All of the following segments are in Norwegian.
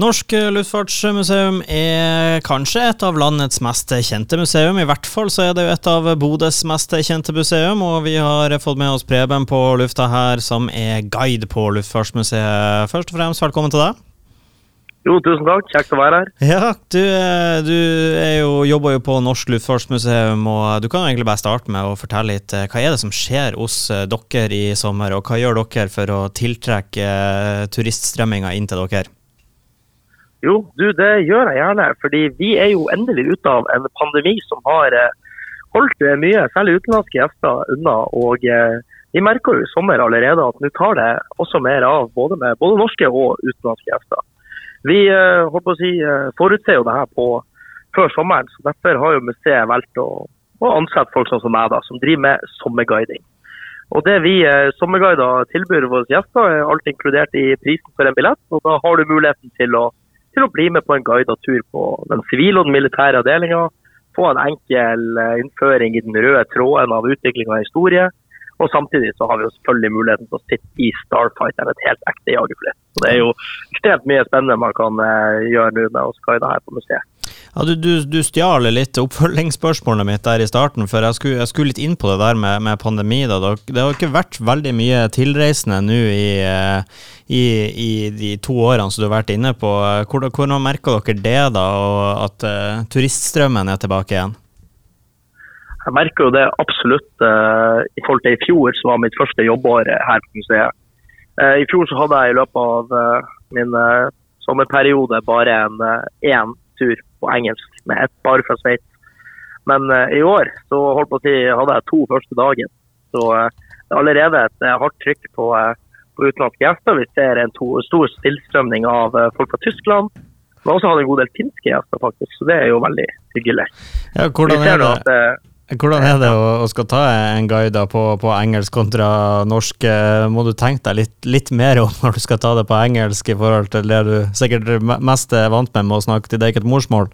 Norsk luftfartsmuseum er kanskje et av landets mest kjente museum. I hvert fall så er det jo et av Bodøs mest kjente museum, og vi har fått med oss Preben på lufta her, som er guide på Luftfartsmuseet. Først og fremst, velkommen til deg. Jo, tusen takk. Kjekt å være her. Ja, du, du jo, jobber jo på Norsk Luftfartsmuseum, og du kan egentlig bare starte med å fortelle litt hva er det som skjer hos dere i sommer, og hva gjør dere for å tiltrekke turiststrømminga inn til dere? Jo, du, det gjør jeg gjerne. fordi vi er jo endelig ute av en pandemi som har eh, holdt eh, mye, særlig utenlandske gjester, unna. og eh, Vi merker jo i sommer allerede at nå tar det også mer av både med både norske og utenlandske gjester. Vi holdt på å si, forutser jo det her på før sommeren, så derfor har jo museet valgt å, å ansette folk sånn som meg, da, som driver med sommerguiding. Og Det vi sommerguider tilbyr våre gjester, er alt inkludert i prisen for en billett. og Da har du muligheten til å til å bli med på en guidet tur på den sivile og den militære avdelinga. Få en enkel eh, innføring i den røde tråden av utvikling av historie. Og samtidig så har vi jo selvfølgelig muligheten til å sitte i Starfighter, et helt ekte jagerfly. Så det er jo ekstremt mye spennende man kan uh, gjøre nå med oss guider her på museet. Ja, du, du, du stjal litt oppfølgingsspørsmålet mitt der i starten, for jeg skulle, jeg skulle litt inn på det der med, med pandemi. Da. Det har ikke vært veldig mye tilreisende nå i, eh, i, i, de to årene som du har vært inne på. Hvordan, hvordan merker dere det, da, og at uh, turiststrømmen er tilbake igjen? Jeg merker jo det absolutt. Uh, I forhold til i fjor, som var mitt første jobbår her på museet. Uh, I fjor så hadde jeg i løpet av min sommerperiode bare en én tur på engelsk med ett par fra Sveits. Men uh, i år så holdt på å si, hadde jeg to første dagen. Så uh, det er allerede et uh, hardt trykk på, på, utenlandske gjester. Vi ser en to, stor tilstrømning av folk fra Tyskland. Men også har en god del finske gjester, faktisk, så det er jo veldig hyggelig. Ja, hvordan er det? Hvordan er det å, å skal ta en guide på, på, engelsk kontra norsk? Må du tenke deg litt, litt, mer om når du skal ta det på engelsk, i forhold til det du sikkert mest er vant med med å snakke til deg eget morsmål?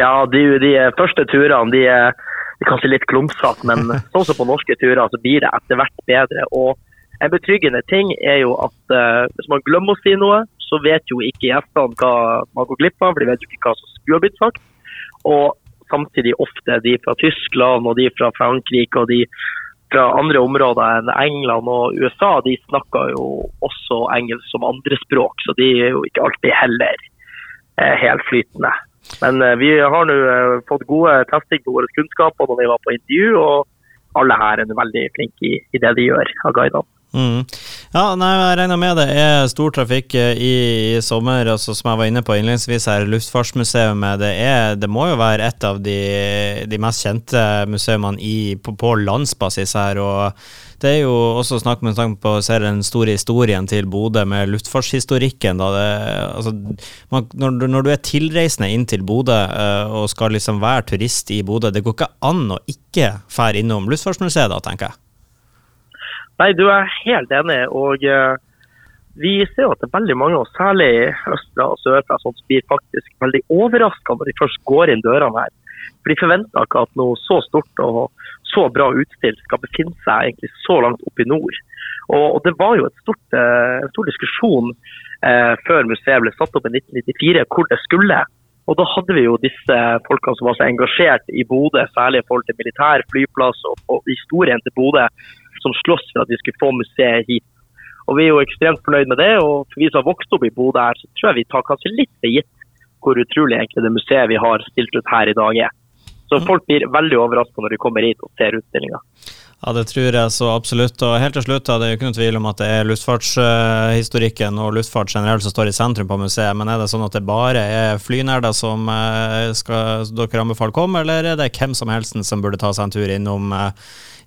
Ja, de, de første turene de de er kanskje litt klumsete, men sånn som på norske turer så blir det etter hvert bedre. Og En betryggende ting er jo at uh, hvis man glemmer å si noe, så vet jo ikke gjestene hva man går glipp av, for de vet jo ikke hva som skulle ha blitt sagt. Og samtidig ofte de fra Tyskland og de fra Frankrike og de fra andre områder enn England og USA, de snakker jo også engelsk som andrespråk, så de er jo ikke alltid heller eh, helt flytende. Men eh, vi har nå eh, fått gode testing på våre kunnskaper når vi var på intervju, og alle her er veldig flinke i, i det de gjør av guidene. Mm. Ja, nei, jeg regner med det er stor trafikk eh, i, i, sommer. altså Som jeg var inne på innledningsvis her, Luftfartsmuseet det, er, det må jo være et av de, de mest kjente museene i, på, på, landsbasis her. og Det er jo også snakk med tanke på å se den store historien til Bodø med luftfartshistorikken. da det, altså, man, når, når, du er tilreisende inn til Bodø uh, og skal liksom være turist i Bodø, det går ikke an å ikke fære innom Luftfartsmuseet da, tenker jeg. Nei, du er helt enig. og uh, Vi ser at det er veldig mange, og særlig østre og sørfra, som blir faktisk veldig overraska når de først går inn dørene her. For De forventer ikke at noe så stort og så bra utstilt skal befinne seg egentlig så langt oppe i nord. Og, Det var jo stort, uh, en stor diskusjon uh, før museet ble satt opp i 1994 hvor det skulle. Og Da hadde vi jo disse folkene som var så engasjert i Bodø, særlig i forhold til militær flyplass og, og historien til Bodø, som slåss for at vi skulle få museet hit. Og Vi er jo ekstremt fornøyd med det. og For vi som har vokst opp i Bodø, her, så tror jeg vi tar kanskje litt for gitt hvor utrolig egentlig det museet vi har stilt ut her i dag er. Så mm. folk blir veldig overraska når de kommer hit og ser utstillinga. Ja, Det tror jeg så absolutt. Og helt til slutt, Det er jo ikke noe tvil om at det er luftfartshistorikken og luftfart generelt som står i sentrum på museet. Men er det sånn at det bare er flynerder som eh, skal, dere anbefaler komme, eller er det hvem som helst som burde ta seg en tur innom eh,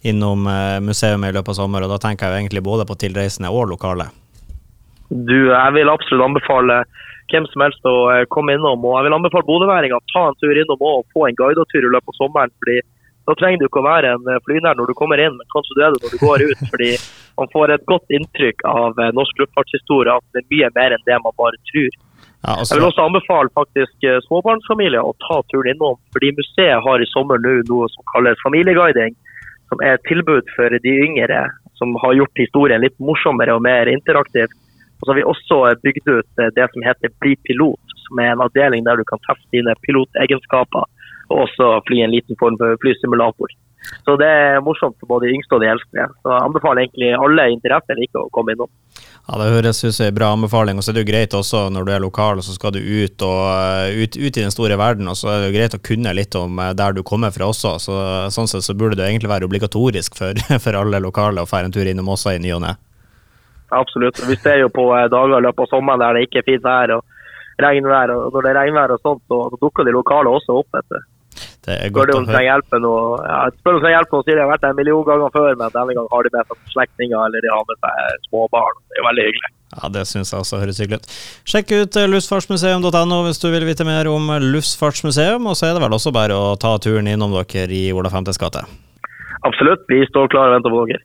innom eh, museet i løpet av sommeren. og Da tenker jeg jo egentlig både på tilreisende og lokale. Du, Jeg vil absolutt anbefale hvem som helst å komme innom. og Jeg vil anbefale bodøværinger å ta en tur innom og få en guidetur i løpet av sommeren. fordi Da trenger du ikke å være en eh, flynær når du kommer inn, men kanskje du er det når du går ut. fordi Man får et godt inntrykk av norsk luftfartshistorie, at det er mye mer enn det man bare tror. Ja, altså... Jeg vil også anbefale faktisk småbarnsfamilier å ta turen innom. fordi Museet har i sommer nå noe som kalles familieguiding som er et tilbud for de yngre, som har gjort historien litt morsommere og mer interaktiv. Og så har vi også bygd ut det som heter Bli pilot, som er en avdeling der du kan teste dine pilotegenskaper og også fly en liten form for flysimulator. Så det er morsomt for både de yngste og de eldste. Så jeg anbefaler egentlig alle interesser å komme innom. Ja, Det høres ut som en bra anbefaling. og så er det jo greit også når du er lokal og så skal du ut, og, eh, ut, ut, i den store verden. og så er det jo greit å kunne litt om eh, der du kommer fra også. så Sånn sett så burde det egentlig være obligatorisk for, for alle lokale å dra en tur innom også i ny og ne. Absolutt. Vi ser jo på eh, dager i løpet av sommeren der det ikke er fint vær og regnvær. og Når det er regnvær og sånt, så, så dukker de lokale også opp. etter. Det er godt spør om trenger Hjelpe og, ja, spør om trenger hjelpe og sier de har vært der en million ganger før, men denne gang har de med seg slektninger eller de har med seg småbarn. Det er veldig hyggelig. Ja, Det syns jeg også høres hyggelig ut. Sjekk ut eh, luftfartsmuseum.no hvis du vil vite mer om luftfartsmuseum, og så er det vel også bare å ta turen innom dere i Ola 5.s gate. Absolutt, vi står klare og venter på dere.